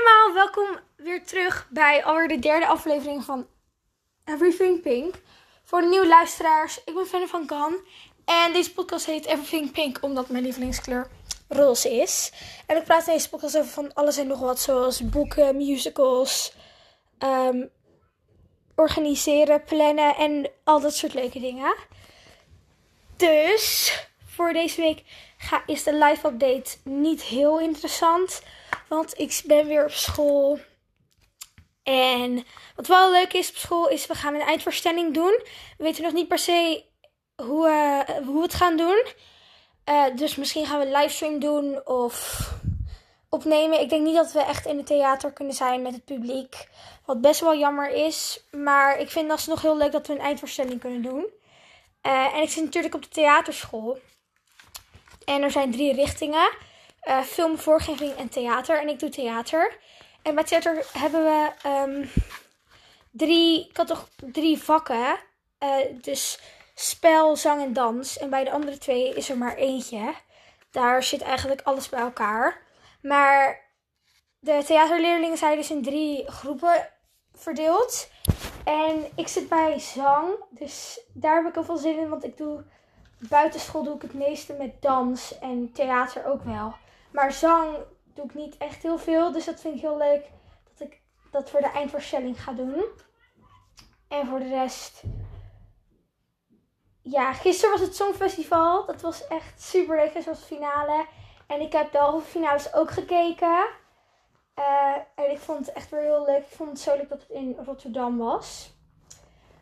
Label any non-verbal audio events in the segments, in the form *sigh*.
allemaal, welkom weer terug bij alweer de derde aflevering van Everything Pink. Voor de nieuwe luisteraars, ik ben fan van Kan. En deze podcast heet Everything Pink omdat mijn lievelingskleur roze is. En ik praat in deze podcast over van alles en nog wat, zoals boeken, musicals, ehm, organiseren, plannen en al dat soort leuke dingen. Dus voor deze week ga, is de live update niet heel interessant. Want ik ben weer op school. En wat wel leuk is op school is we gaan een eindvoorstelling doen. We weten nog niet per se hoe, uh, hoe we het gaan doen. Uh, dus misschien gaan we een livestream doen of opnemen. Ik denk niet dat we echt in het theater kunnen zijn met het publiek. Wat best wel jammer is. Maar ik vind het nog heel leuk dat we een eindvoorstelling kunnen doen. Uh, en ik zit natuurlijk op de theaterschool. En er zijn drie richtingen. Uh, en theater. En ik doe theater. En bij theater hebben we um, drie, ik had toch drie vakken. Uh, dus spel, zang en dans. En bij de andere twee is er maar eentje. Daar zit eigenlijk alles bij elkaar. Maar de theaterleerlingen zijn dus in drie groepen verdeeld. En ik zit bij zang. Dus daar heb ik heel veel zin in. Want ik doe buitenschool doe ik het meeste met dans en theater ook wel. Maar zang doe ik niet echt heel veel. Dus dat vind ik heel leuk dat ik dat voor de eindvoorstelling ga doen. En voor de rest. Ja, gisteren was het Songfestival. Dat was echt super leuk. Dat was de finale. En ik heb de halve finales ook gekeken. Uh, en ik vond het echt weer heel leuk. Ik vond het zo leuk dat het in Rotterdam was.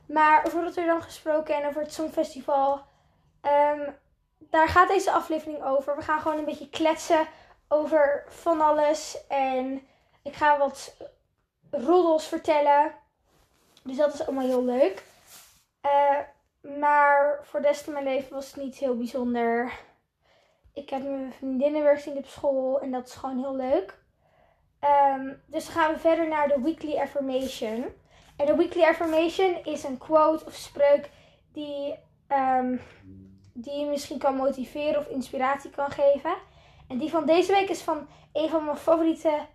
Maar over Rotterdam gesproken en over het Songfestival. Um, daar gaat deze aflevering over. We gaan gewoon een beetje kletsen over van alles. En ik ga wat roddels vertellen. Dus dat is allemaal heel leuk. Uh, maar voor de rest van mijn leven was het niet heel bijzonder. Ik heb mijn vriendinnen weer gezien op school. En dat is gewoon heel leuk. Um, dus dan gaan we verder naar de Weekly Affirmation. En de Weekly Affirmation is een quote of spreuk die, um, die je misschien kan motiveren of inspiratie kan geven. En die van deze week is van een van mijn favoriete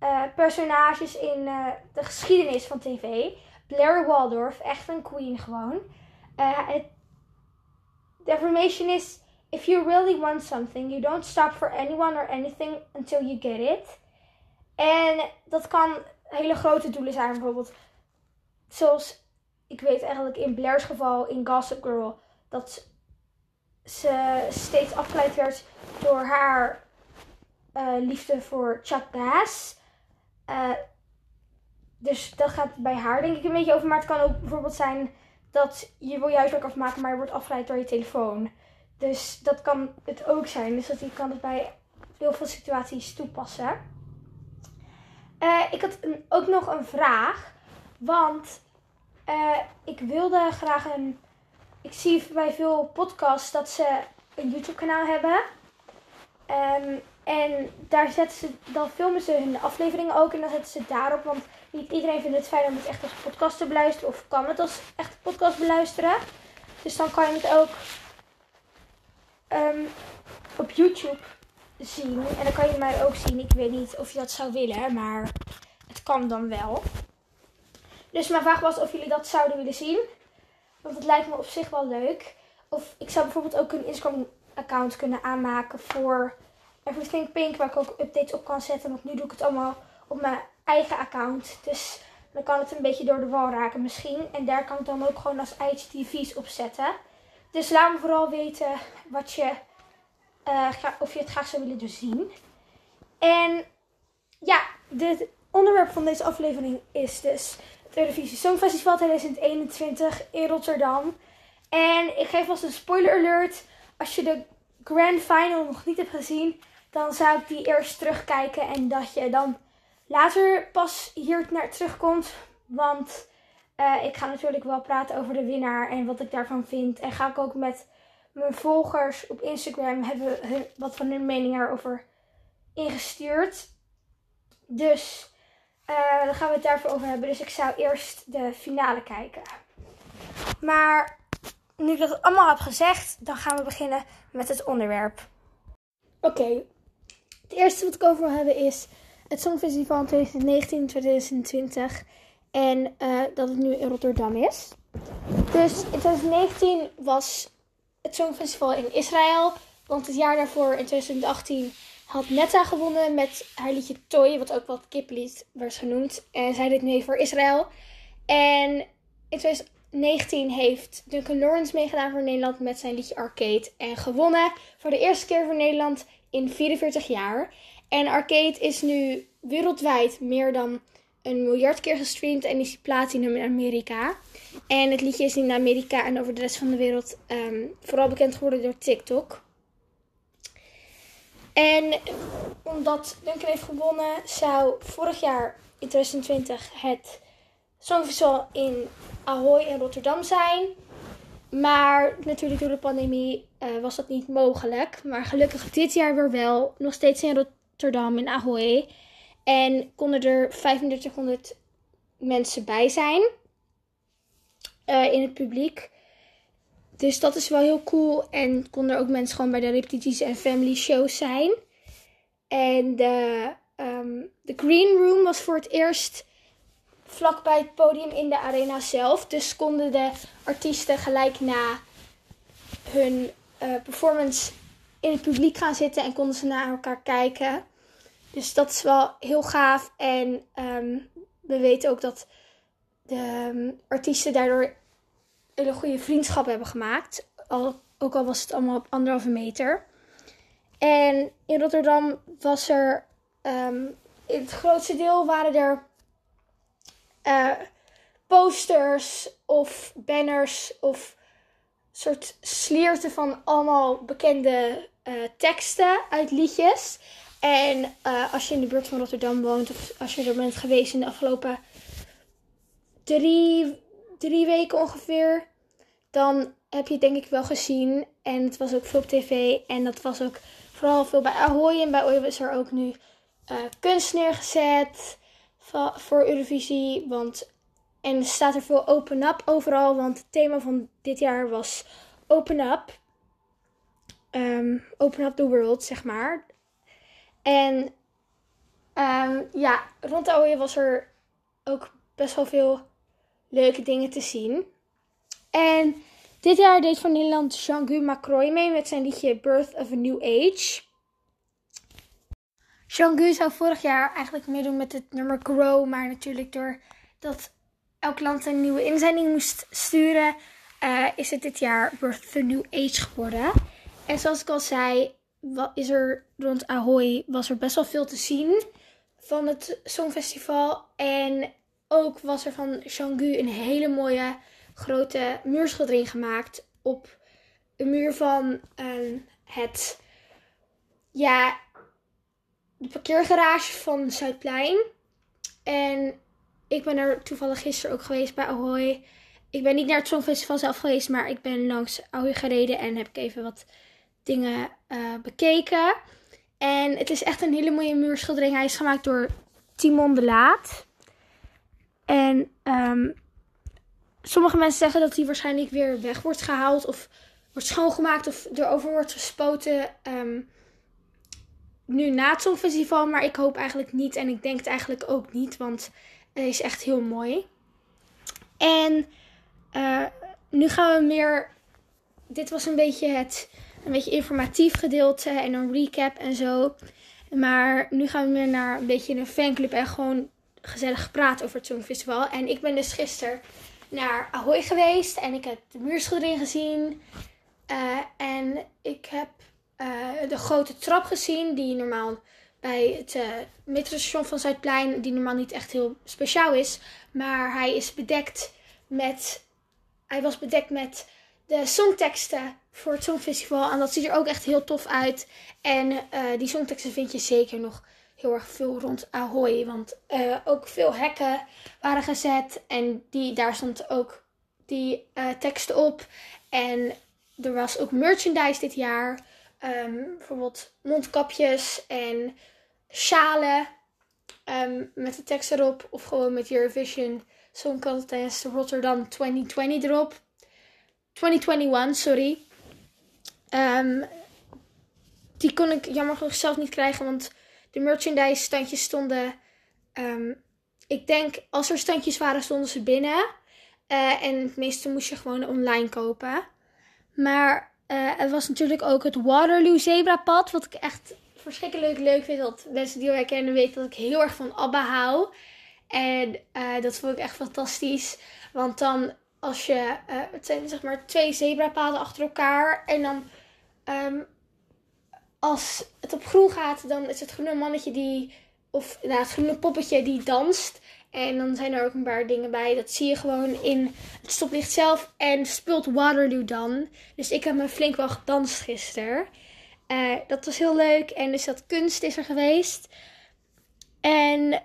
uh, personages in uh, de geschiedenis van tv. Blair Waldorf, echt een queen gewoon. Uh, the affirmation is: If you really want something, you don't stop for anyone or anything until you get it. En dat kan hele grote doelen zijn, bijvoorbeeld. Zoals ik weet eigenlijk in Blair's geval in Gossip Girl dat ze steeds afgeleid werd door haar uh, liefde voor Chuck. Uh, dus dat gaat bij haar denk ik een beetje over. Maar het kan ook bijvoorbeeld zijn dat je wil juist werk afmaken, maar je wordt afgeleid door je telefoon. Dus dat kan het ook zijn. Dus dat je kan het bij heel veel situaties toepassen. Uh, ik had ook nog een vraag. Want ik wilde graag een. Ik zie bij veel podcasts dat ze een YouTube kanaal hebben. Um, en daar zetten ze, dan filmen ze hun afleveringen ook en dan zetten ze daarop. Want niet iedereen vindt het fijn om het echt als podcast te beluisteren. Of kan het als echt podcast beluisteren. Dus dan kan je het ook um, op YouTube zien. En dan kan je mij ook zien. Ik weet niet of je dat zou willen, maar het kan dan wel. Dus mijn vraag was of jullie dat zouden willen zien. Want het lijkt me op zich wel leuk. Of ik zou bijvoorbeeld ook een Instagram account kunnen aanmaken voor Everything Pink. Waar ik ook updates op kan zetten. Want nu doe ik het allemaal op mijn eigen account. Dus dan kan het een beetje door de wal raken misschien. En daar kan ik dan ook gewoon als IGTV's op zetten. Dus laat me vooral weten wat je, uh, of je het graag zou willen zien. En ja, het onderwerp van deze aflevering is dus het Eurovisie Songfestival 2021 in Rotterdam. En ik geef vast een spoiler alert. Als je de grand final nog niet hebt gezien, dan zou ik die eerst terugkijken en dat je dan later pas hier naar terugkomt. Want uh, ik ga natuurlijk wel praten over de winnaar en wat ik daarvan vind. En ga ik ook met mijn volgers op Instagram hebben wat van hun mening erover ingestuurd. Dus uh, dan gaan we het daarvoor over hebben. Dus ik zou eerst de finale kijken. Maar nu ik dat allemaal heb gezegd, dan gaan we beginnen met het onderwerp. Oké, het eerste wat ik over wil hebben is het Songfestival in 2019-2020. En uh, dat het nu in Rotterdam is. Dus in 2019 was het Songfestival in Israël. Want het jaar daarvoor, in 2018, had Netta gewonnen met haar liedje Toy. Wat ook wat kiplied werd genoemd. En zij deed mee voor Israël. En in 2019 heeft Duncan Lawrence meegedaan voor Nederland met zijn liedje Arcade. En gewonnen voor de eerste keer voor Nederland in 44 jaar. En Arcade is nu wereldwijd meer dan een miljard keer gestreamd en is die platinum in Amerika. En het liedje is in Amerika en over de rest van de wereld ehm, vooral bekend geworden door TikTok. En omdat Duncan heeft gewonnen, zou vorig jaar in 2020 het Songfestival in Ahoy in Rotterdam zijn. Maar natuurlijk door de pandemie uh, was dat niet mogelijk. Maar gelukkig dit jaar weer wel. Nog steeds in Rotterdam, in Ahoy. En konden er 3500 mensen bij zijn. Uh, in het publiek. Dus dat is wel heel cool. En konden er ook mensen gewoon bij de repetities en family shows zijn. En de, um, de Green Room was voor het eerst vlak bij het podium in de arena zelf. Dus konden de artiesten gelijk na hun uh, performance in het publiek gaan zitten en konden ze naar elkaar kijken. Dus dat is wel heel gaaf. En um, we weten ook dat de um, artiesten daardoor hele goede vriendschap hebben gemaakt. Al, ook al was het allemaal op anderhalve meter. En in Rotterdam was er, um, in het grootste deel waren er uh, posters of banners of soort slierten van allemaal bekende uh, teksten uit liedjes. En uh, als je in de buurt van Rotterdam woont of als je er bent geweest in de afgelopen drie, drie weken ongeveer, dan heb je het denk ik wel gezien. En het was ook veel op tv en dat was ook vooral veel bij Ahoy. En bij Ahoy is er ook nu uh, kunst neergezet voor Eurovisie. Want, en er staat er veel open up overal. Want het thema van dit jaar was open up. Um, open up the world, zeg maar. En um, ja, rond Ahoy was er ook best wel veel leuke dingen te zien. En dit jaar deed van Nederland Jean-Guy Macroy mee met zijn liedje Birth of a New Age. Jean-Guy zou vorig jaar eigenlijk meedoen met het nummer Grow, maar natuurlijk doordat elk land een nieuwe inzending moest sturen, uh, is het dit jaar Birth of a New Age geworden. En zoals ik al zei, is er rond Ahoy was er best wel veel te zien van het Songfestival. En ook was er van Jean-Guy een hele mooie grote muurschildering gemaakt op de muur van uh, het, ja, de parkeergarage van Zuidplein. En ik ben er toevallig gisteren ook geweest bij Ahoy. Ik ben niet naar het Songfestival zelf geweest, maar ik ben langs Ahoy gereden en heb ik even wat dingen uh, bekeken. En het is echt een hele mooie muurschildering. Hij is gemaakt door Timon de Laat. En um, sommige mensen zeggen dat hij waarschijnlijk weer weg wordt gehaald of wordt schoongemaakt of erover wordt gespoten. Um, nu na het Songfestival, maar ik hoop eigenlijk niet en ik denk het eigenlijk ook niet, want hij is echt heel mooi. En uh, nu gaan we meer. Dit was een beetje het een beetje informatief gedeelte en een recap en zo. Maar nu gaan we meer naar een beetje een fanclub en gewoon gezellig praten over het Songfestival. En ik ben dus gisteren naar Ahoy geweest en ik heb de muurschildering gezien. Uh, en ik heb uh, de grote trap gezien die normaal bij het uh, metrostation van Zuidplein, die normaal niet echt heel speciaal is. Maar hij is bedekt met, hij was bedekt met de songteksten voor het Songfestival. En dat ziet er ook echt heel tof uit. En die songteksten vind je zeker nog heel erg veel rond Ahoy. Want uh, ook veel hekken waren gezet. En die, daar stond ook die uh, teksten op. En er was ook merchandise dit jaar. Um, bijvoorbeeld mondkapjes en schalen um, met de tekst erop. Of gewoon met Eurovision Song Contest Rotterdam 2020 erop. 2021, sorry. Um, die kon ik jammer genoeg zelf niet krijgen, want de merchandise standjes stonden. ehm, ik denk, als er standjes waren, stonden ze binnen. Eh, en het meeste moest je gewoon online kopen. Maar eh er was natuurlijk ook het Waterloo Zebrapad. Wat ik echt verschrikkelijk leuk vind. Dat mensen die mij kennen weten dat ik heel erg van ABBA hou. En eh, dat vond ik echt fantastisch. Want dan als je... eh, het zijn zeg maar twee zebrapaden achter elkaar. En dan... ehm, als het op groen gaat, dan is het groene mannetje die... Of nou, het groene poppetje die danst. En dan zijn er ook een paar dingen bij. Dat zie je gewoon in het stoplicht zelf. En speelt Waterloo dan. Dus ik heb me flink wel gedanst gisteren. Eh, dat was heel leuk. En dus dat kunst is er geweest. En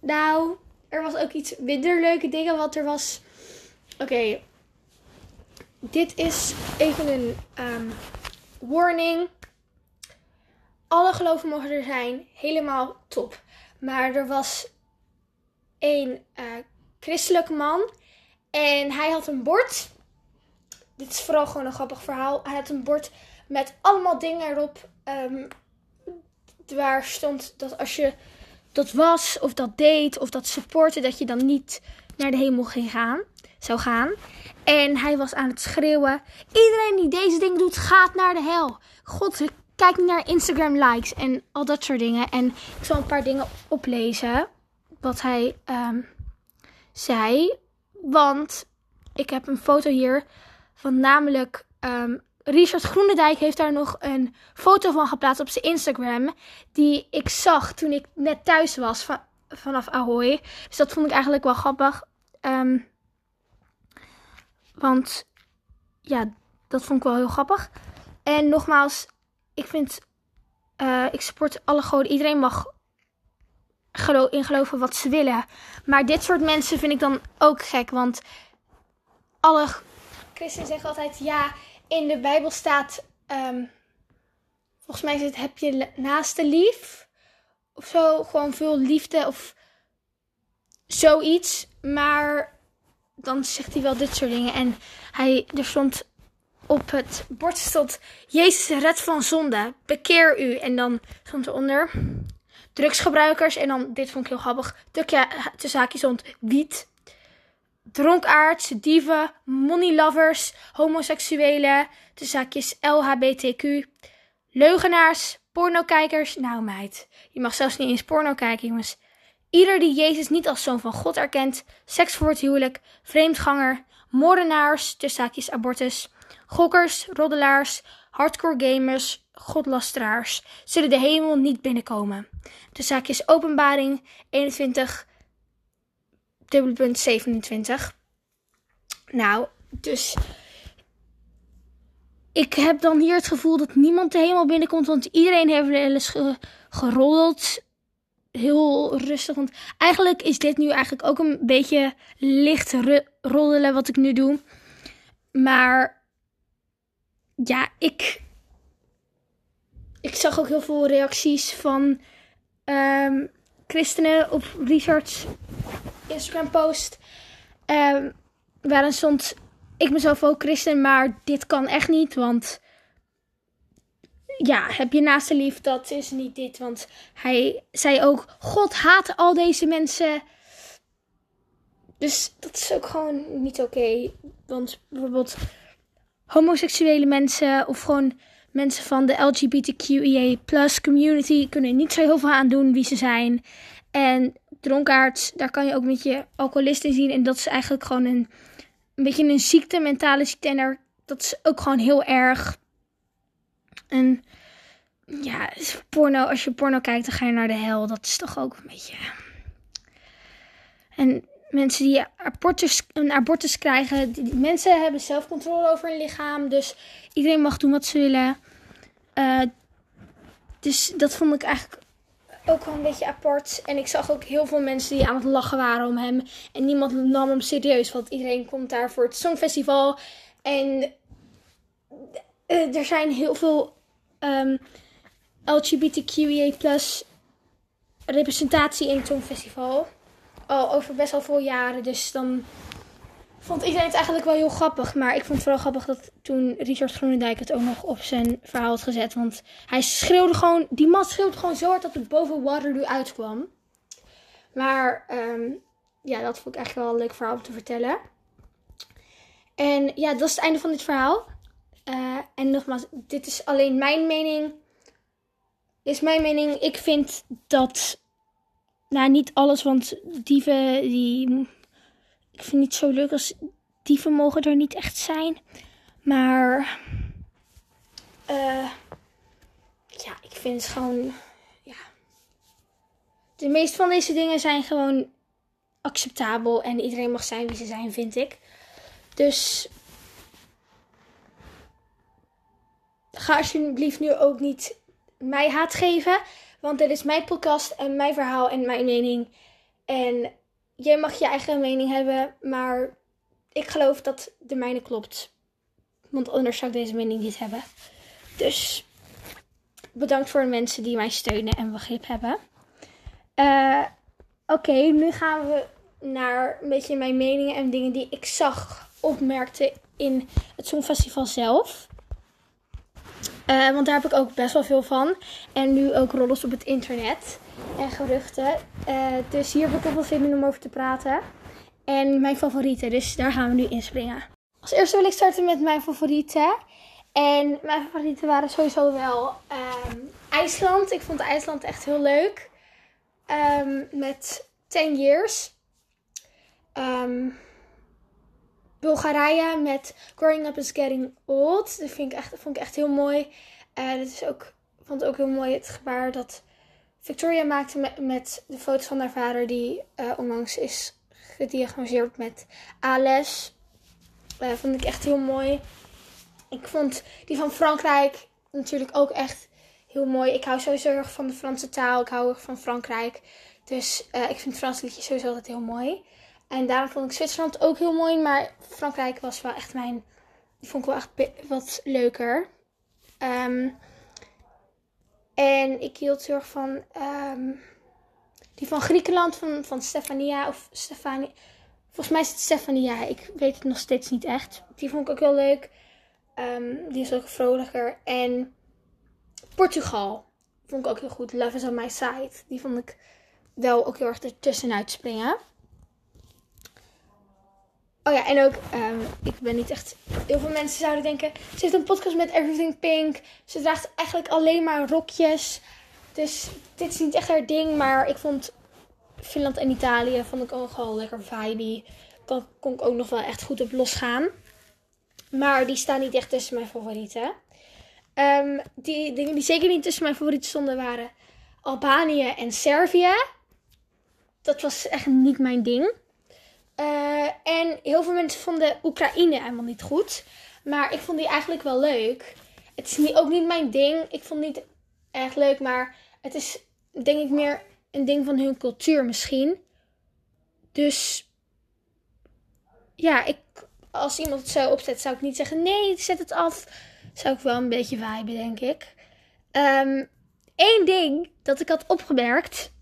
nou, er was ook iets minder leuke dingen. Want er was... Oké. Dit is even een ehm, warning. Alle geloven mogen er zijn. Helemaal top. Maar er was een eh, christelijke man. En hij had een bord. Dit is vooral gewoon een grappig verhaal. Hij had een bord met allemaal dingen erop. ehm, waar stond dat als je dat was, of dat deed, of dat supportte, dat je dan niet naar de hemel ging gaan, zou gaan. En hij was aan het schreeuwen: Iedereen die deze dingen doet, gaat naar de hel. God, kijk niet naar Instagram likes en al dat soort dingen. En ik zal een paar dingen oplezen wat hij ehm, zei. Want ik heb een foto hier van namelijk ehm, Richard Groenendijk heeft daar nog een foto van geplaatst op zijn Instagram. Die ik zag toen ik net thuis was van, vanaf Ahoy. Dus dat vond ik eigenlijk wel grappig. Ehm, want ja, dat vond ik wel heel grappig. En nogmaals, ik vind, eh, ik support alle goden. Iedereen mag in geloven wat ze willen. Maar dit soort mensen vind ik dan ook gek. Want alle christenen zeggen altijd, ja, in de Bijbel staat, ehm, volgens mij is het, heb je naaste lief. Of zo, gewoon veel liefde of zoiets. Maar dan zegt hij wel dit soort dingen. En hij, er stond op het bord stond, Jezus red van zonde, bekeer u. En dan stond eronder, drugsgebruikers. En dan, dit vond ik heel grappig, tukje, tussen haakjes stond wiet. Dronkaards, dieven, money lovers, homoseksuelen, tussen haakjes LHBTQ. Leugenaars, pornokijkers. Nou meid, je mag zelfs niet eens porno kijken jongens. Ieder die Jezus niet als zoon van God erkent, seks voor het huwelijk, vreemdganger, moordenaars, tussen haakjes abortus, gokkers, roddelaars, hardcore gamers, godlasteraars, zullen de hemel niet binnenkomen. De zaakjes openbaring 21, dubbele punt 27. Nou, dus ik heb dan hier het gevoel dat niemand de hemel binnenkomt, want iedereen heeft wel eens ge- geroddeld. Heel rustig, want eigenlijk is dit nu eigenlijk ook een beetje licht roddelen wat ik nu doe. Maar ja, ik, ik zag ook heel veel reacties van ehm, christenen op Richard's Instagram post. ehm, waarin stond, ik ben zelf ook christen, maar dit kan echt niet, want ja, heb je naaste lief, dat is niet dit. Want hij zei ook, God haat al deze mensen. Dus dat is ook gewoon niet oké. Want bijvoorbeeld homoseksuele mensen of gewoon mensen van de LGBTQIA plus community kunnen niet zo heel veel aan doen wie ze zijn. En dronkaards, daar kan je ook met je alcoholist in zien. En dat is eigenlijk gewoon een, een beetje een ziekte, mentale ziekte. En dat is ook gewoon heel erg. En ja, porno, als je porno kijkt, dan ga je naar de hel. Dat is toch ook een beetje. En mensen die abortus, een abortus krijgen, die, mensen hebben zelf controle over hun lichaam. Dus iedereen mag doen wat ze willen. Eh, dus dat vond ik eigenlijk ook wel een beetje apart. En ik zag ook heel veel mensen die aan het lachen waren om hem. En niemand nam hem serieus, want iedereen komt daar voor het Songfestival. En eh, er zijn heel veel ehm, LGBTQIA representatie in het Songfestival. Over best wel veel jaren. Dus dan vond iedereen het eigenlijk wel heel grappig. Maar ik vond het vooral grappig dat toen Richard Groenendijk het ook nog op zijn verhaal had gezet. Want hij schreeuwde gewoon, die man schreeuwde gewoon zo hard dat het boven Waterloo uitkwam. Maar ehm, ja, dat vond ik eigenlijk wel een leuk verhaal om te vertellen. En ja, dat is het einde van dit verhaal. Uh, en nogmaals, dit is alleen mijn mening. Is mijn mening. Ik vind dat. Nou, niet alles, want dieven die. Ik vind het niet zo leuk als dieven mogen er niet echt zijn. Maar. Uh, ja, ik vind het gewoon. Ja. De meeste van deze dingen zijn gewoon acceptabel. En iedereen mag zijn wie ze zijn, vind ik. Dus ga alsjeblieft nu ook niet mij haat geven. Want dit is mijn podcast en mijn verhaal en mijn mening. En jij mag je eigen mening hebben, maar ik geloof dat de mijne klopt. Want anders zou ik deze mening niet hebben. Dus bedankt voor de mensen die mij steunen en begrip hebben. Uh, Oké, nu gaan we naar een beetje mijn meningen en dingen die ik zag, opmerkte in het Songfestival zelf. Uh, want daar heb ik ook best wel veel van. En nu ook rollers op het internet en geruchten. Uh, dus hier heb ik ook wel zin in om over te praten. En mijn favorieten, dus daar gaan we nu inspringen. Als eerste wil ik starten met mijn favorieten. En mijn favorieten waren sowieso wel um, IJsland. Ik vond IJsland echt heel leuk. Um, met 10 Years. Um, Bulgarije met Growing Up is Getting Old. Dat vind ik echt, vond ik echt heel mooi. En het is ook, vond ook heel mooi het gebaar dat Victoria maakte met, de foto's van haar vader, die uh, onlangs is gediagnoseerd met ALS. Uh, vond ik echt heel mooi. Ik vond die van Frankrijk natuurlijk ook echt heel mooi. Ik hou sowieso erg van de Franse taal. Ik hou erg van Frankrijk. Dus uh, ik vind Frans liedjes sowieso altijd heel mooi. En daarom vond ik Zwitserland ook heel mooi. Maar Frankrijk was wel echt mijn. Die vond ik wel echt wat leuker. Um, en ik hield heel erg van. Um, die van Griekenland, van, van Stefania. Of Stefania. Volgens mij is het Stefania. Ik weet het nog steeds niet echt. Die vond ik ook heel leuk. Um, die is ook vrolijker. En Portugal vond ik ook heel goed. Love is on my side. Die vond ik wel ook heel erg ertussenuit springen. Oh ja, en ook, um, ik ben niet echt. Heel veel mensen zouden denken. Ze heeft een podcast met Everything Pink. Ze draagt eigenlijk alleen maar rokjes. Dus dit is niet echt haar ding. Maar ik vond Finland en Italië vond ik ook wel lekker vibey. Daar kon ik ook nog wel echt goed op losgaan. Maar die staan niet echt tussen mijn favorieten. Um, die dingen die zeker niet tussen mijn favorieten stonden waren Albanië en Servië. Dat was echt niet mijn ding. Uh, en heel veel mensen vonden Oekraïne helemaal niet goed. Maar ik vond die eigenlijk wel leuk. Het is niet, ook niet mijn ding. Ik vond het niet echt leuk. Maar het is denk ik meer een ding van hun cultuur misschien. Dus ja, ik, als iemand het zo opzet, zou ik niet zeggen: nee, zet het af. Zou ik wel een beetje viben, denk ik. Eén ding dat ik had opgemerkt.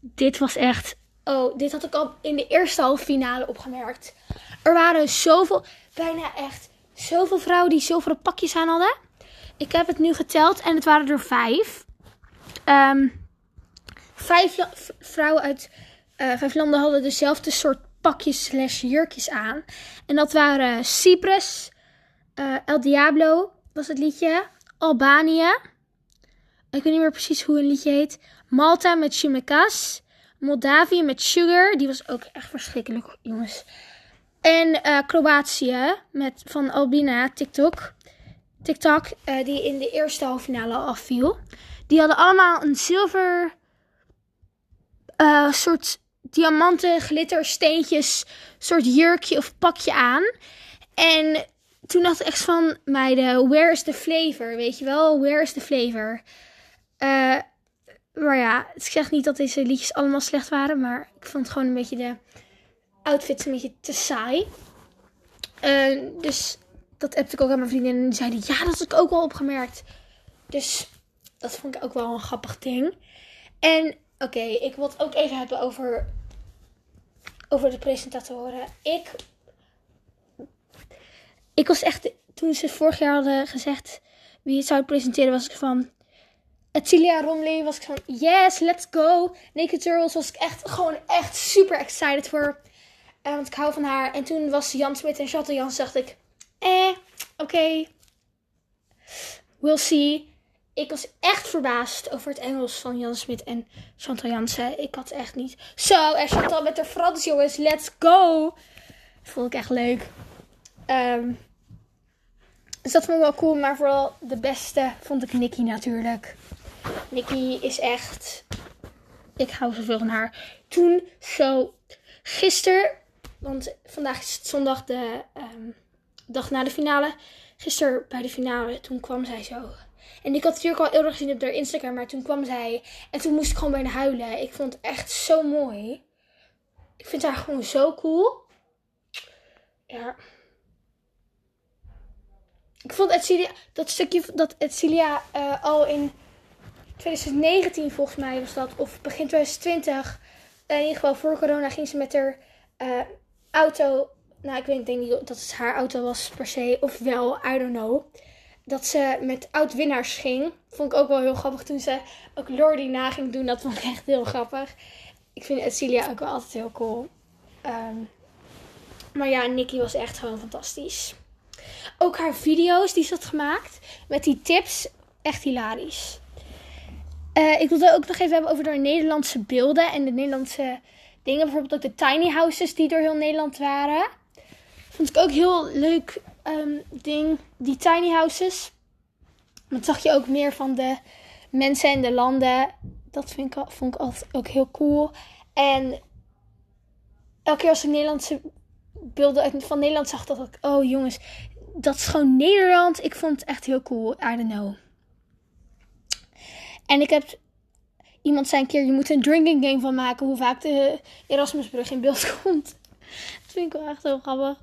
Dit was echt Oh, dit had ik al in de eerste halve finale opgemerkt. Er waren zoveel, bijna echt zoveel vrouwen die zilveren pakjes aan hadden. Ik heb het nu geteld en het waren er vijf. Um, vijf vrouwen uit uh, vijf landen hadden dezelfde soort pakjes slash jurkjes aan. En dat waren Cyprus, uh, El Diablo was het liedje, Albanië. Ik weet niet meer precies hoe een liedje heet. Malta met Chimekas. Moldavië met Sugar. Die was ook echt verschrikkelijk, jongens. En uh, Kroatië met, van Albina, TikTok. TikTok, uh, die in de eerste halve finale al afviel. Die hadden allemaal een zilver uh, soort diamanten, glitter, steentjes, soort jurkje of pakje aan. En toen dacht ik echt van, meiden, where is the flavor? Weet je wel, where is the flavor? Uh, maar ja, ik zeg niet dat deze liedjes allemaal slecht waren. Maar ik vond gewoon een beetje de outfits een beetje te saai. Uh, dus dat heb ik ook aan mijn vriendin. En die zeiden, ja, dat heb ik ook wel opgemerkt. Dus dat vond ik ook wel een grappig ding. En oké, ik wil het ook even hebben over, over de presentatoren. Ik Ik was echt, toen ze vorig jaar hadden gezegd wie het zou presenteren, was ik van. Etilia Romley was ik van, yes, let's go. Naked Turtles was ik echt, gewoon echt super excited voor. Uh, want ik hou van haar. En toen was Jan Smit en Chantal Jans, dacht ik, eh, oké. We'll see. Ik was echt verbaasd over het Engels van Jan Smit en Chantal Jansen. Ik had echt niet. Zo, er Chantal met de Frans, jongens. Let's go. Vond ik echt leuk. Um, dus dat vond ik wel cool. Maar vooral de beste vond ik Nicky natuurlijk. Nicky is echt. Ik hou zoveel van haar. Toen zo. Gisteren. Want vandaag is het zondag de um, dag na de finale. Gisteren bij de finale. Toen kwam zij zo. En ik had het natuurlijk al eerder gezien op haar Instagram. Maar toen kwam zij. En toen moest ik gewoon bijna huilen. Ik vond het echt zo mooi. Ik vind haar gewoon zo cool. Ja. Ik vond Edcilia, dat stukje dat Edcilia uh, al in 2019 volgens mij was dat, of begin 2020, in ieder geval voor corona ging ze met haar uh, auto, nou ik weet, denk niet dat het haar auto was per se, of wel, I don't know. Dat ze met oud-winnaars ging. Vond ik ook wel heel grappig toen ze ook Lordy na ging doen. Dat vond ik echt heel grappig. Ik vind Edcilia ook wel altijd heel cool. Um, maar ja, Nikki was echt gewoon fantastisch. Ook haar video's die ze had gemaakt met die tips, echt hilarisch. Uh, ik wilde ook nog even hebben over de Nederlandse beelden en de Nederlandse dingen. Bijvoorbeeld ook de tiny houses die door heel Nederland waren. Vond ik ook heel leuk um, ding, die tiny houses. Dan zag je ook meer van de mensen en de landen. Dat vind ik, vond ik altijd ook heel cool. En elke keer als ik Nederlandse beelden van Nederland zag, dacht ik, oh jongens, dat is gewoon Nederland. Ik vond het echt heel cool. I don't know. En ik heb. Iemand zei een keer: je moet een drinking game van maken. Hoe vaak de Erasmusbrug in beeld *laughs* komt. Dat vind ik wel echt heel grappig.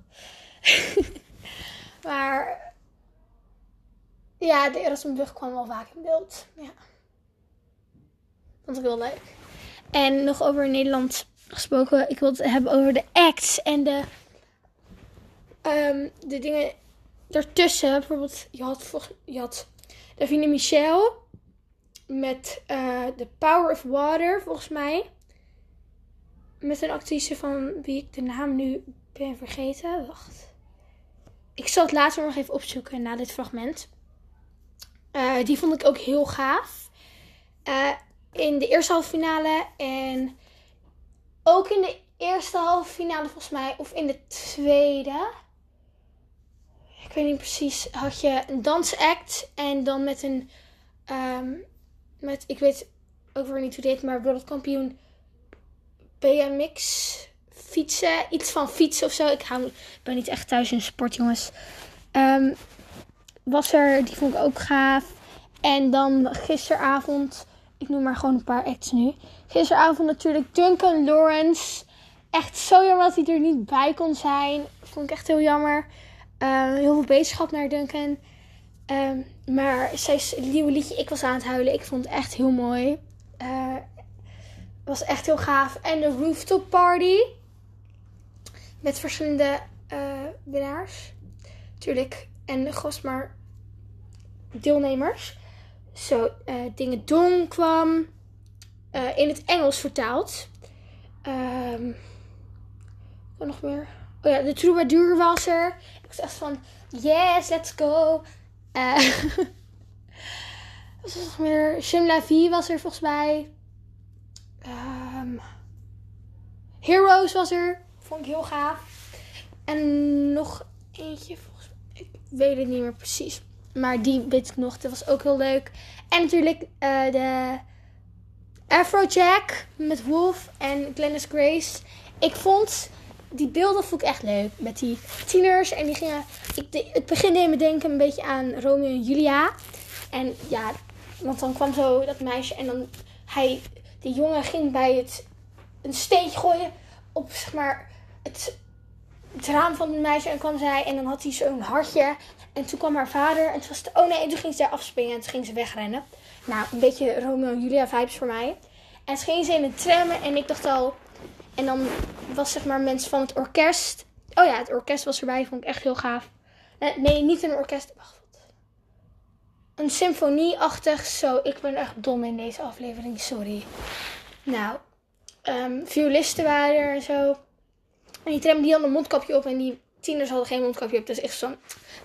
*laughs* maar. Ja, de Erasmusbrug kwam wel vaak in beeld. Ja. Vond ik heel leuk. En nog over Nederland gesproken. Ik wil het hebben over de acts en de. Um, de dingen daartussen, bijvoorbeeld, je had, je had Davine Michel met uh, The Power of Water, volgens mij. Met een actrice van wie ik de naam nu ben vergeten. Wacht. Ik zal het later nog even opzoeken na dit fragment. Uh, die vond ik ook heel gaaf. Uh, in de eerste halve finale en ook in de eerste halve finale volgens mij. Of in de tweede ik weet niet precies, had je een dansact en dan met een, um, met, ik weet ook weer niet hoe dit, maar wereldkampioen BMX fietsen, iets van fietsen of zo. Ik ben niet echt thuis in sport, jongens. Um, was er, die vond ik ook gaaf. En dan gisteravond, ik noem maar gewoon een paar acts nu. Gisteravond natuurlijk Duncan Lawrence. Echt zo jammer dat hij er niet bij kon zijn. Vond ik echt heel jammer. Uh, heel veel beterschap naar Duncan. Um, maar zij nieuwe liedje, ik was aan het huilen. Ik vond het echt heel mooi. Uh, was echt heel gaaf. En de rooftop party. Met verschillende uh, winnaars. Tuurlijk. En gast maar deelnemers. Zo, Dingen Dong kwam. in het Engels vertaald. Um, wat nog meer? Oh ja, de troubadour was er. Ik was echt van, yes, let's go. Uh, *laughs* wat was meer? Shim La Vie was er volgens mij. Um, Heroes was er. Vond ik heel gaaf. En nog eentje, volgens. Ik weet het niet meer precies. Maar die weet ik nog. Dat was ook heel leuk. En natuurlijk uh, de Afrojack met Wolf en Glennis Grace. Ik vond die beelden vond ik echt leuk. Met die tieners. En die gingen. Ik, het beginde me denken een beetje aan Romeo en Julia. En ja, want dan kwam zo dat meisje. En dan hij. Die jongen ging bij het. Een steentje gooien. Op zeg maar. Het, raam van het meisje. En kwam zij. En dan had hij zo'n hartje. En toen kwam haar vader. En toen was. Oh nee. En toen ging ze daar afspringen. En toen ging ze wegrennen. Nou, een beetje Romeo en Julia vibes voor mij. En toen ging ze in het trammen. En ik dacht al en dan was zeg maar mensen van het orkest. Oh ja, het orkest was erbij. Vond ik echt heel gaaf. Eh, nee, niet een orkest. Wacht. Een symfonieachtig. Zo, ik ben echt dom in deze aflevering. Sorry. Nou, ehm, violisten waren er en zo. En die tram die hadden een mondkapje op en die tieners hadden geen mondkapje op. Dus echt zo,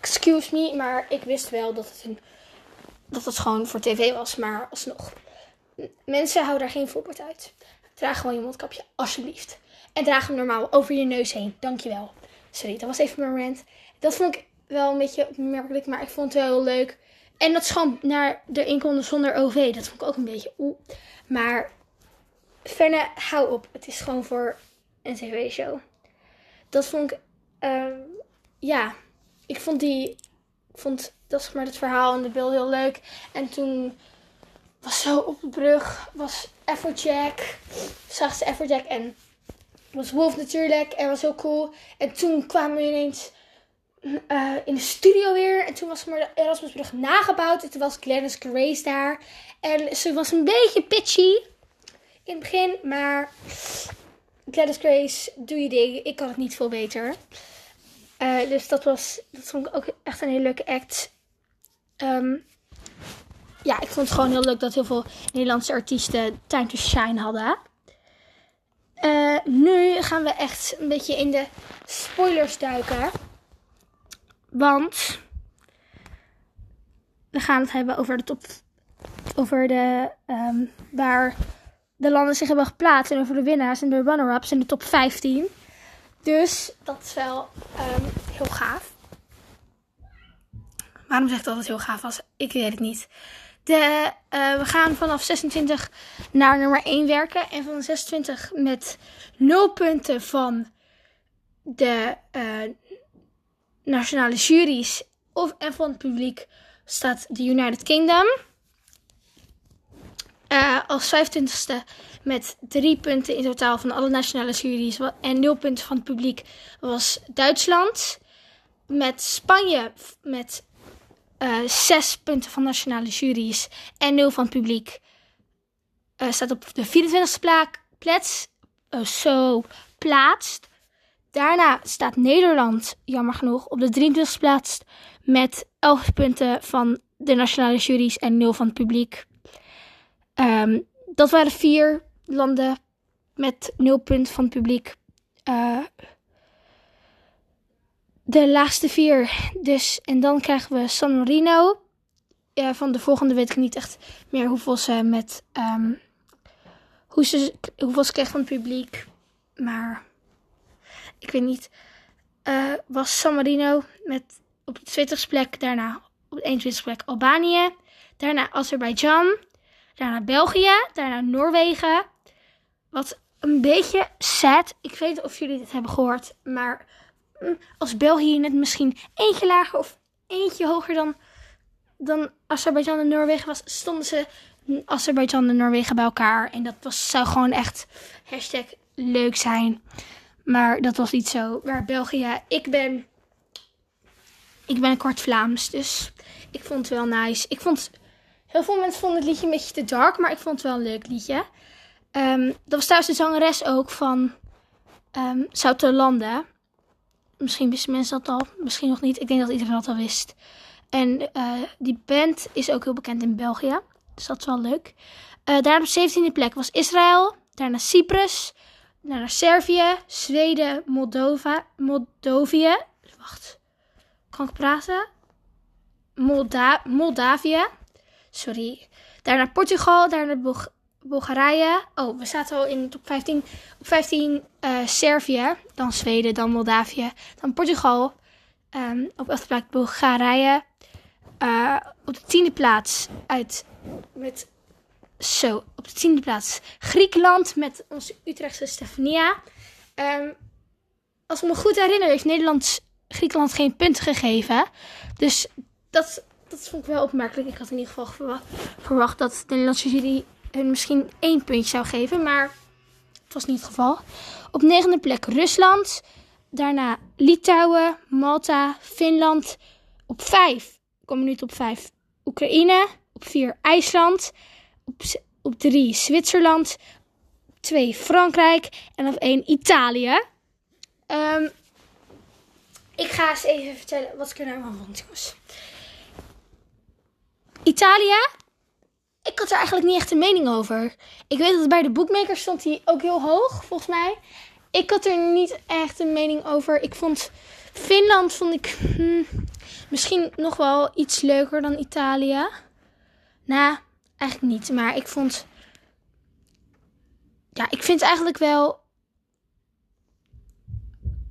excuse me, maar ik wist wel dat het, een, dat het gewoon voor tv was. Maar alsnog, mensen houden daar geen voorbeeld uit. Draag gewoon je mondkapje, alsjeblieft. En draag hem normaal over je neus heen. Dankjewel. Sorry, dat was even mijn rant. Dat vond ik wel een beetje opmerkelijk, maar ik vond het wel heel leuk. En dat gewoon naar de inkomsten zonder OV. Dat vond ik ook een beetje oeh. Maar verder, hou op. Het is gewoon voor een tv-show. Dat vond ik, ehm, ja, ik vond die, ik vond dat maar het verhaal en de beeld heel leuk. En toen was zo op de brug, was Everjack, zag ze Everjack en was Wolf natuurlijk. En was heel cool. En toen kwamen we ineens uh, in de studio weer. En toen was maar de Erasmusbrug nagebouwd. En toen was Glennis Grace daar. En ze was een beetje pitchy in het begin. Maar Gladys Grace, doe je ding. Ik kan het niet veel beter. Uh, dus dat was, dat vond ik ook echt een hele leuke act. Um, ja, ik vond het gewoon heel leuk dat heel veel Nederlandse artiesten Time to Shine hadden. Uh, nu gaan we echt een beetje in de spoilers duiken. Want we gaan het hebben over de top. Over de. Um, waar de landen zich hebben geplaatst. En over de winnaars en de runner-ups in de top 15. Dus dat is wel um, heel gaaf. Waarom zeg ik dat het heel gaaf was? Ik weet het niet. De, uh, we gaan vanaf 26 naar nummer 1 werken. En van 26 met 0 punten van de uh, nationale juries of, en van het publiek staat de United Kingdom. Uh, als 25ste met 3 punten in totaal van alle nationale juries en 0 punten van het publiek was Duitsland. Met Spanje met zes punten van nationale juries en nul van het publiek. Uh, staat op de 24e plaats. Zo plaatst. Daarna staat Nederland, jammer genoeg, op de 23e plaats met 11 punten van de nationale juries en 0 van het publiek. Um, dat waren vier landen met 0 punten van het publiek. Uh, de laagste vier. Dus, en dan krijgen we San Marino. Ja, van de volgende weet ik niet echt meer hoeveel ze met. Um, hoe ze, hoeveel ze kreeg van het publiek. Maar ik weet niet. Uh, was San Marino met op de 20ste plek. Daarna op de 21ste plek Albanië. Daarna Azerbeidzjan. Daarna België. Daarna Noorwegen. Wat een beetje sad. Ik weet niet of jullie dit hebben gehoord. Maar als België net misschien eentje lager of eentje hoger dan, dan Azerbeidzjan en Noorwegen was, stonden ze Azerbeidzjan en Noorwegen bij elkaar. En dat was, zou gewoon echt hashtag leuk zijn. Maar dat was niet zo. Waar België, ik ben, ik ben een kwart Vlaams, dus ik vond het wel nice. Ik vond, heel veel mensen vonden het liedje een beetje te dark, maar ik vond het wel een leuk liedje. Um, dat was thuis de zangeres ook van um, ehm. Misschien wisten mensen dat al, misschien nog niet. Ik denk dat iedereen dat al wist. En uh, die band is ook heel bekend in België. Dus dat is wel leuk. Uh, daar op de 17e plek was Israël. Daarna Cyprus. Daarna Servië. Zweden. Moldova. Moldovië. Wacht. Kan ik praten? Molda Moldavië. Sorry. Daarna Portugal. Daarna Bulg Bulgarije. Oh, we zaten al in de top 15. Op 15 uh, Servië. Dan Zweden. Dan Moldavië. Dan Portugal. Um, op 11 plek Bulgarije. Uh, op de tiende plaats uit met zo op de tiende plaats Griekenland met onze Utrechtse Stefania. Um, als ik me goed herinner heeft Nederland Griekenland geen punten gegeven. Dus dat, dat vond ik wel opmerkelijk. Ik had in ieder geval verwacht, dat de Nederlandse jury hun misschien één puntje zou geven. Maar het was niet het geval. Op negende plek Rusland. Daarna Litouwen, Malta, Finland. Op vijf, kom nu op vijf, Oekraïne. Op vier IJsland. Op, op drie Zwitserland. Op twee Frankrijk. En op één Italië. Um, ik ga eens even vertellen wat ik er nou van vond. Italië. Ik had er eigenlijk niet echt een mening over. Ik weet dat bij de boekmakers stond hij ook heel hoog, volgens mij. Ik had er niet echt een mening over. Ik vond Finland vond ik hmm, misschien nog wel iets leuker dan Italië. Nou, eigenlijk niet. Maar ik vond. Ja, ik vind eigenlijk wel.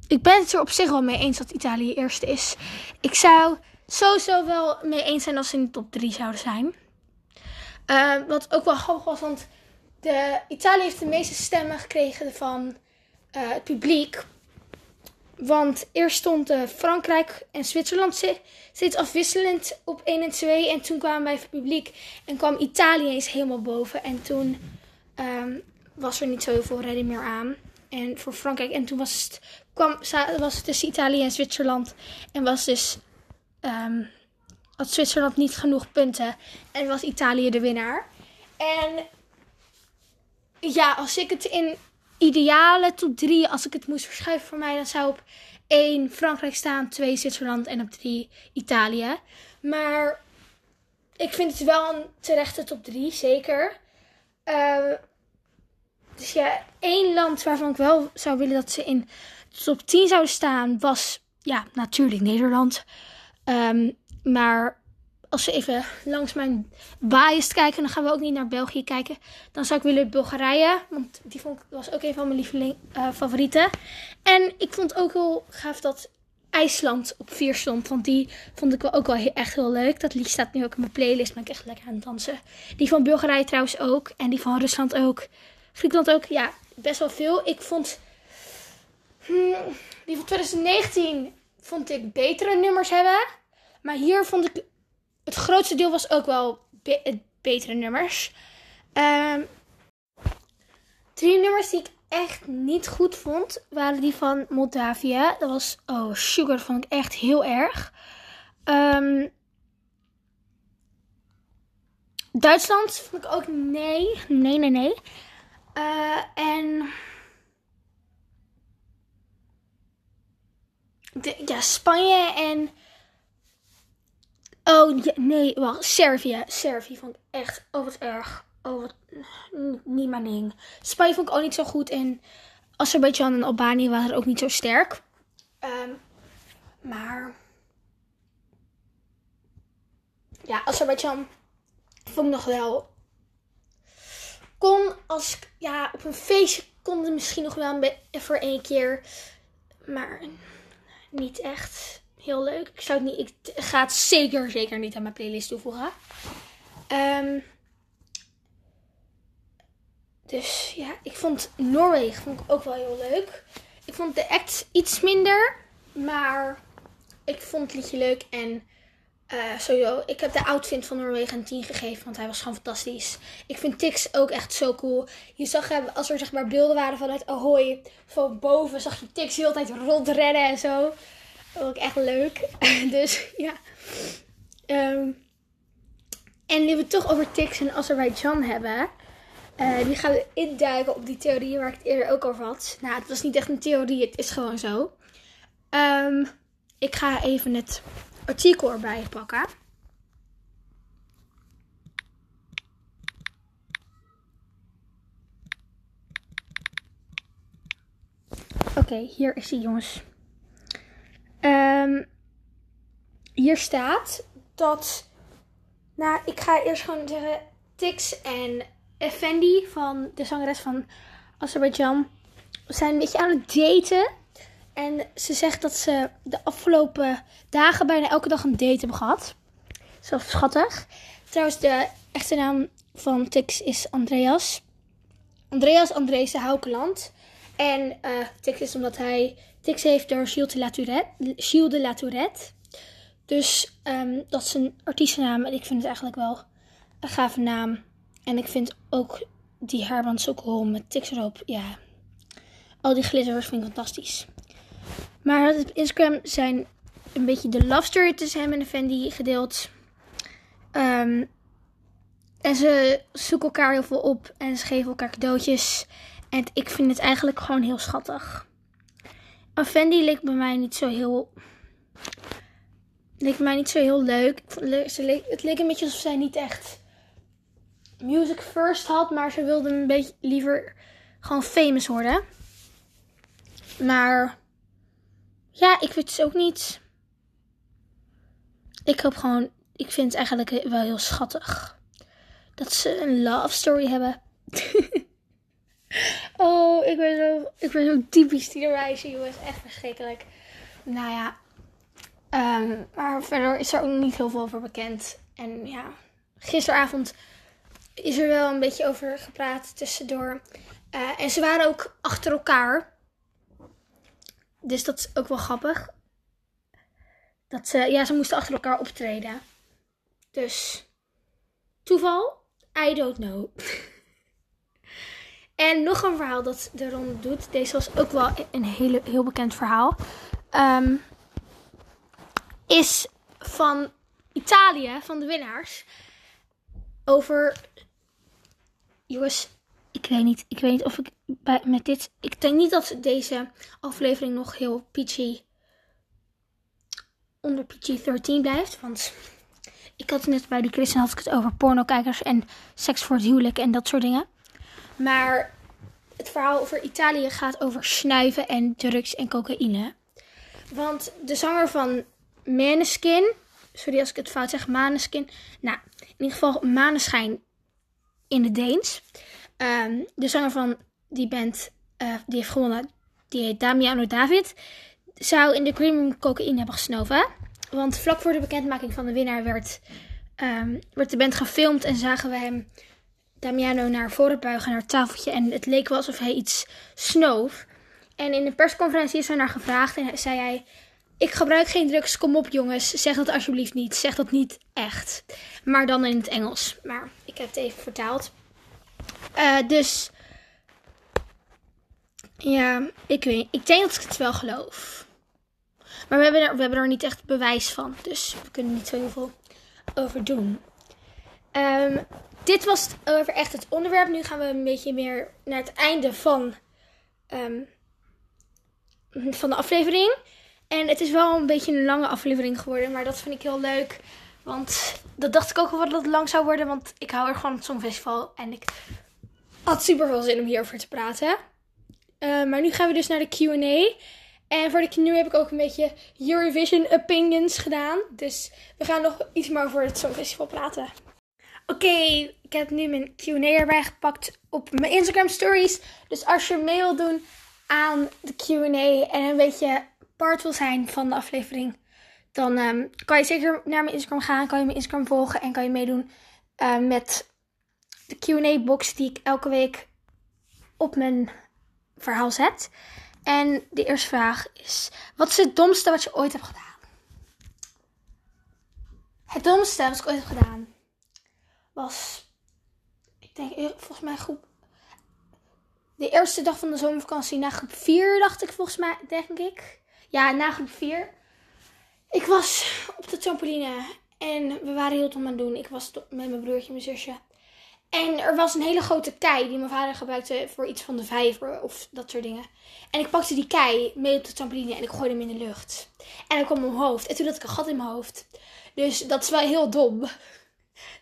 Ik ben het er op zich wel mee eens dat Italië eerste is. Ik zou sowieso wel mee eens zijn als ze in de top 3 zouden zijn. Uh, wat ook wel grappig was, want de, Italië heeft de meeste stemmen gekregen van uh, het publiek. Want eerst stond uh, Frankrijk en Zwitserland steeds afwisselend op 1 en 2. En toen kwamen wij het publiek en kwam Italië eens helemaal boven. En toen um, was er niet zo heel veel redding meer aan. En voor Frankrijk. En toen was het, kwam, was het tussen Italië en Zwitserland. En was dus. Um, had Zwitserland niet genoeg punten. En was Italië de winnaar. En ja, als ik het in ideale top 3, als ik het moest verschuiven voor mij, dan zou op 1 Frankrijk staan, 2 Zwitserland en op 3 Italië. Maar ik vind het wel een terechte top 3, zeker. Uh, dus ja, één land waarvan ik wel zou willen dat ze in top 10 zouden staan, was ja, natuurlijk Nederland. Um, maar als we even langs mijn bias kijken, dan gaan we ook niet naar België kijken. Dan zou ik willen Bulgarije, want die vond was ook een van mijn lieveling, uh, favorieten. En ik vond ook heel gaaf dat IJsland op 4 stond, want die vond ik wel ook wel echt heel leuk. Dat lied staat nu ook in mijn playlist, ben ik echt lekker aan het dansen. Die van Bulgarije trouwens ook, en die van Rusland ook. Griekenland ook, ja, best wel veel. Ik vond hmm, die van 2019 vond ik betere nummers hebben. Maar hier vond ik het grootste deel was ook wel be betere nummers. Um, drie nummers die ik echt niet goed vond, waren die van Moldavië. Dat was, oh, Sugar vond ik echt heel erg. Um, Duitsland vond ik ook nee. Nee, nee, nee. Uh, en... Ja, Spanje en Oh, nee, wacht. Servië. Servië vond ik echt, oh wat erg. Oh, wat, niet ding. Spanje vond ik ook niet zo goed. En Azerbeidzjan en Albanië waren ook niet zo sterk. Um, maar... Ja, Azerbeidzjan vond ik nog wel... Kon als... Ja, op een feestje kon het misschien nog wel voor één keer. Maar niet echt heel leuk. Ik, zou het niet, ik ga het zeker, zeker niet aan mijn playlist toevoegen. Um, dus ja, ik vond Noorwegen vond ik ook wel heel leuk. Ik vond de act iets minder, maar ik vond het liedje leuk. En uh, sowieso, ik heb de outfit van Noorwegen een 10 gegeven, want hij was gewoon fantastisch. Ik vind Tix ook echt zo cool. Je zag, als er zeg maar beelden waren vanuit Ahoy, van boven zag je Tix de hele tijd rondrennen en zo. Ik echt leuk. *laughs* dus ja. Um, en nu we het toch over Tix en Azerbeidzjan hebben. Uh, die gaan we induiken op die theorie waar ik het eerder ook over had. Nou, het was niet echt een theorie, het is gewoon zo. Um, ik ga even het artikel erbij pakken. Oké, hier is hij jongens. Um, hier staat dat. Nou, ik ga eerst gewoon zeggen. Tix en Effendi van de zangeres van Azerbeidzjan zijn een beetje aan het daten. En ze zegt dat ze de afgelopen dagen bijna elke dag een date hebben gehad. Zo schattig. Trouwens, de echte naam van Tix is Andreas. Andreas Andrees Houkeland. En uh, Tix is omdat hij Tix heeft door Gilles de La Tourette. Gilles de. Dus um, dat is een artiestennaam. En ik vind het eigenlijk wel een gave naam. En ik vind ook die haarband cool met Tix erop. Ja, al die glitters vind ik fantastisch. Maar op Instagram zijn een beetje de love story tussen hem en de Fendi gedeeld. Um, en ze zoeken elkaar heel veel op en ze geven elkaar cadeautjes. En ik vind het eigenlijk gewoon heel schattig. Fendi leek bij mij niet zo heel leek mij niet zo heel leuk. Ze leek, het leek een beetje alsof zij niet echt music first had, maar ze wilde een beetje liever gewoon famous worden. Maar ja, ik weet het ook niet. Ik hoop gewoon, ik vind het eigenlijk wel heel schattig dat ze een love story hebben. *laughs* oh, ik ben zo, ik ben zo typisch tienermeisje, jongens. Echt verschrikkelijk. Nou ja, ehm, maar verder is er ook niet heel veel over bekend. En ja, gisteravond is er wel een beetje over gepraat tussendoor. Eh, en ze waren ook achter elkaar. Dus dat is ook wel grappig. Dat ze, ja, ze moesten achter elkaar optreden. Dus toeval? I don't know. *laughs* en nog een verhaal dat de ronde doet. Deze was ook wel een hele, heel bekend verhaal. Ehm, is van Italië, van de winnaars. Over. Jongens, ik weet niet. Ik weet niet of ik bij, met dit. Ik denk niet dat deze aflevering nog heel PG. onder PG-13 blijft. Want ik had net bij die Christen had ik het over pornokijkers en seks voor het huwelijk en dat soort dingen. Maar het verhaal over Italië gaat over snuiven en drugs en cocaïne. Want de zanger van Maneskin, sorry als ik het fout zeg, Maneskin. Nou, in ieder geval Maneschijn in het Deens. Ehm, de zanger van die band, eh, die heeft gewonnen, die heet Damiano David, zou in de Green Room cocaïne hebben gesnoven. Want vlak voor de bekendmaking van de winnaar werd, ehm, werd de band gefilmd en zagen we hem, Damiano, naar voren buigen, naar het tafeltje. En het leek wel alsof hij iets snoof. En in de persconferentie is er naar gevraagd en zei hij... Ik gebruik geen drugs, kom op jongens, zeg dat alsjeblieft niet. Zeg dat niet echt. Maar dan in het Engels. Maar ik heb het even vertaald. Eh, dus... Ja, ik weet Ik denk dat ik het wel geloof. Maar we hebben, er, we hebben er niet echt bewijs van. Dus we kunnen niet zo heel veel over doen. Ehm, dit was over echt het onderwerp. Nu gaan we een beetje meer naar het einde van, ehm, van de aflevering. En het is wel een beetje een lange aflevering geworden. Maar dat vind ik heel leuk. Want dat dacht ik ook wel dat het lang zou worden. Want ik hou er gewoon van het Songfestival. En ik had super veel zin om hierover te praten. Uh, maar nu gaan we dus naar de Q&A. En voor de Q&A heb ik ook een beetje Eurovision opinions gedaan. Dus we gaan nog iets meer over het Songfestival praten. Oké, ik heb nu mijn Q&A erbij gepakt op mijn Instagram stories. Dus als je mee wilt doen aan de Q&A en een beetje part wil zijn van de aflevering, dan um, kan je zeker naar mijn Instagram gaan, kan je mijn Instagram volgen en kan je meedoen uh, met de Q&A box die ik elke week op mijn verhaal zet. En de eerste vraag is: wat is het domste wat je ooit hebt gedaan? Het domste wat ik ooit heb gedaan was, ik denk volgens mij groep. De eerste dag van de zomervakantie na groep 4, dacht ik volgens mij, denk ik. Ja, na groep 4. Ik was op de trampoline en we waren heel dom aan het doen. Ik was met mijn broertje en mijn zusje. En er was een hele grote kei die mijn vader gebruikte voor iets van de vijver of dat soort dingen. En ik pakte die kei mee op de trampoline en ik gooide hem in de lucht. En hij kwam op mijn hoofd. En toen had ik een gat in mijn hoofd. Dus dat is wel heel dom. Dat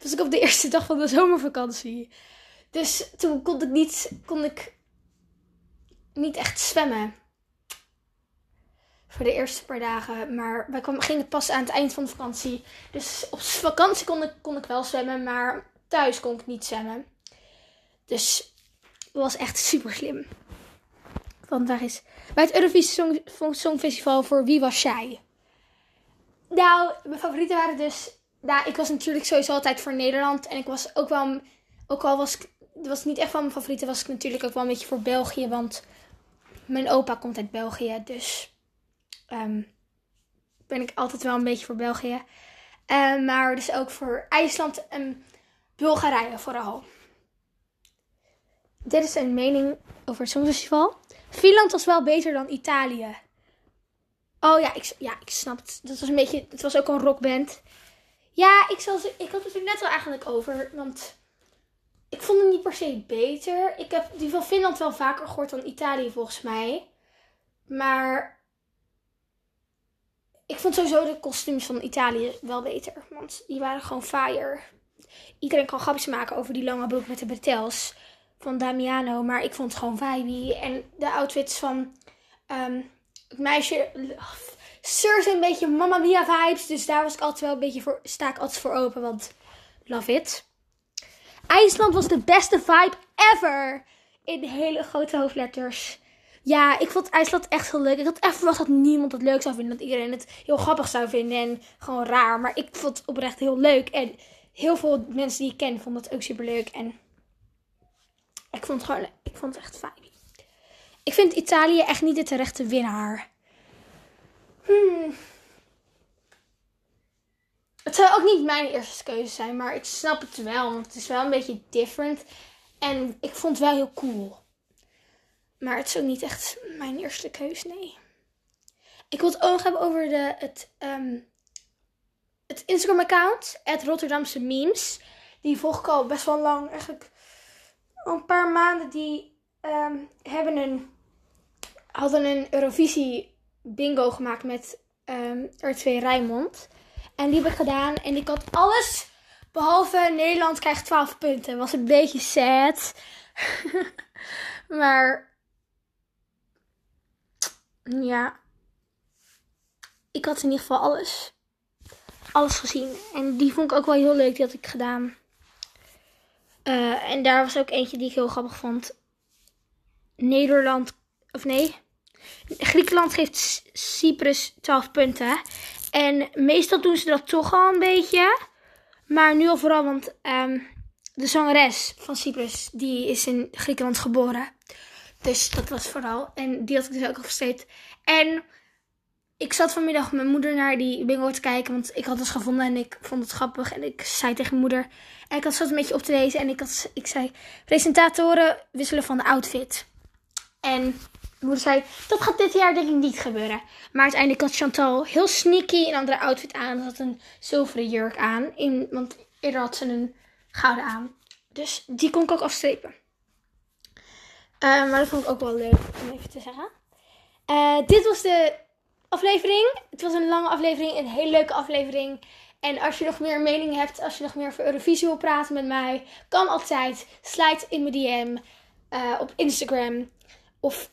was ik op de eerste dag van de zomervakantie. Dus toen kon ik niet, kon ik niet echt zwemmen. Voor de eerste paar dagen. Maar wij kwamen, gingen pas aan het eind van de vakantie. Dus op vakantie kon ik, kon ik wel zwemmen. Maar thuis kon ik niet zwemmen. Dus dat was echt super slim. Want daar is bij het Eurovisie Song, Songfestival voor Wie was jij? Nou, mijn favorieten waren dus... Nou, ik was natuurlijk sowieso altijd voor Nederland. En ik was ook wel... Ook al was ik... Was niet echt van mijn favorieten. Was ik natuurlijk ook wel een beetje voor België. Want mijn opa komt uit België. Dus... Um, ben ik altijd wel een beetje voor België. Uh, maar dus ook voor IJsland en Bulgarije vooral. Dit is een mening over het Songfestival. Finland was wel beter dan Italië. Oh ja, ik, ja, ik snap het. Dat was een beetje, het was ook een rockband. Ja, ik, zal, ik had het er net wel eigenlijk over. Want ik vond het niet per se beter. Ik heb die van Finland wel vaker gehoord dan Italië volgens mij. Maar ik vond sowieso de kostuums van Italië wel beter. Want die waren gewoon fire. Iedereen kan grapjes maken over die lange broek met de bretels van Damiano. Maar ik vond het gewoon vibey. En de outfits van ehm, het meisje... Cersei een beetje Mamma Mia vibes. Dus daar was ik altijd wel een beetje voor, sta ik altijd voor open. Want love it. IJsland was de beste vibe ever. In hele grote hoofdletters. Ja, ik vond IJsland echt heel leuk. Ik had echt verwacht dat niemand het leuk zou vinden. Dat iedereen het heel grappig zou vinden. En gewoon raar. Maar ik vond het oprecht heel leuk. En heel veel mensen die ik ken vonden het ook super leuk. En ik vond het gewoon Ik vond het echt fijn. Ik vind Italië echt niet de terechte winnaar. Hmm. Het zou ook niet mijn eerste keuze zijn, maar ik snap het wel. Want het is wel een beetje different. En ik vond het wel heel cool. Maar het is ook niet echt mijn eerste keuze, nee. Ik wil het ook hebben over de, het, um, het Instagram-account, het Rotterdamse Memes. Die volg ik al best wel lang, eigenlijk een paar maanden. Die um, hebben een, hadden een Eurovisie bingo gemaakt met um, R2 Rijnmond. En die heb ik gedaan en ik had alles behalve Nederland krijgt 12 punten. Was een beetje sad. *laughs* maar ja, ik had in ieder geval alles, alles gezien. En die vond ik ook wel heel leuk, die had ik gedaan. Uh, en daar was ook eentje die ik heel grappig vond. Nederland, of nee, Griekenland geeft Cyprus 12 punten. En meestal doen ze dat toch al een beetje. Maar nu al vooral, want um, de zangeres van Cyprus, die is in Griekenland geboren. Dus dat was vooral. En die had ik dus ook al gesteed. En ik zat vanmiddag met mijn moeder naar die bingo te kijken. Want ik had het gevonden en ik vond het grappig. En ik zei tegen mijn moeder. En ik had zat een beetje op te lezen. En ik, had, ik zei: presentatoren wisselen van de outfit. En mijn moeder zei: Dat gaat dit jaar denk ik niet gebeuren. Maar uiteindelijk had Chantal heel sneaky een andere outfit aan. Ze had een zilveren jurk aan. In, want eerder had ze een gouden aan. Dus die kon ik ook afstrepen. Uh, maar dat vond ik ook wel leuk om even te zeggen. Uh, dit was de aflevering. Het was een lange aflevering, een hele leuke aflevering. En als je nog meer mening hebt, als je nog meer over Eurovisie wil praten met mij, kan altijd. Slide in mijn DM uh, op Instagram. Of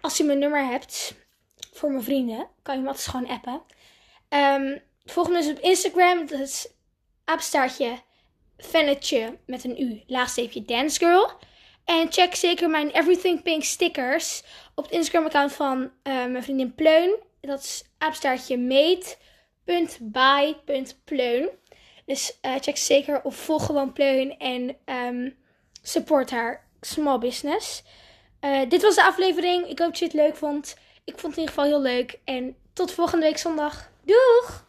als je mijn nummer hebt voor mijn vrienden, kan je me altijd gewoon appen. Um, volg me dus op Instagram. Dat is aapstaartje fannetje met een u, laagsteepje dance girl. En check zeker mijn Everything Pink stickers op het Instagram-account van uh, mijn vriendin Pleun. Dat is aapstaartje meet.by.pleun. Dus uh, check zeker of volg gewoon Pleun en um, support haar small business. Uh, dit was de aflevering. Ik hoop dat je het leuk vond. Ik vond het in ieder geval heel leuk. En tot volgende week zondag. Doeg!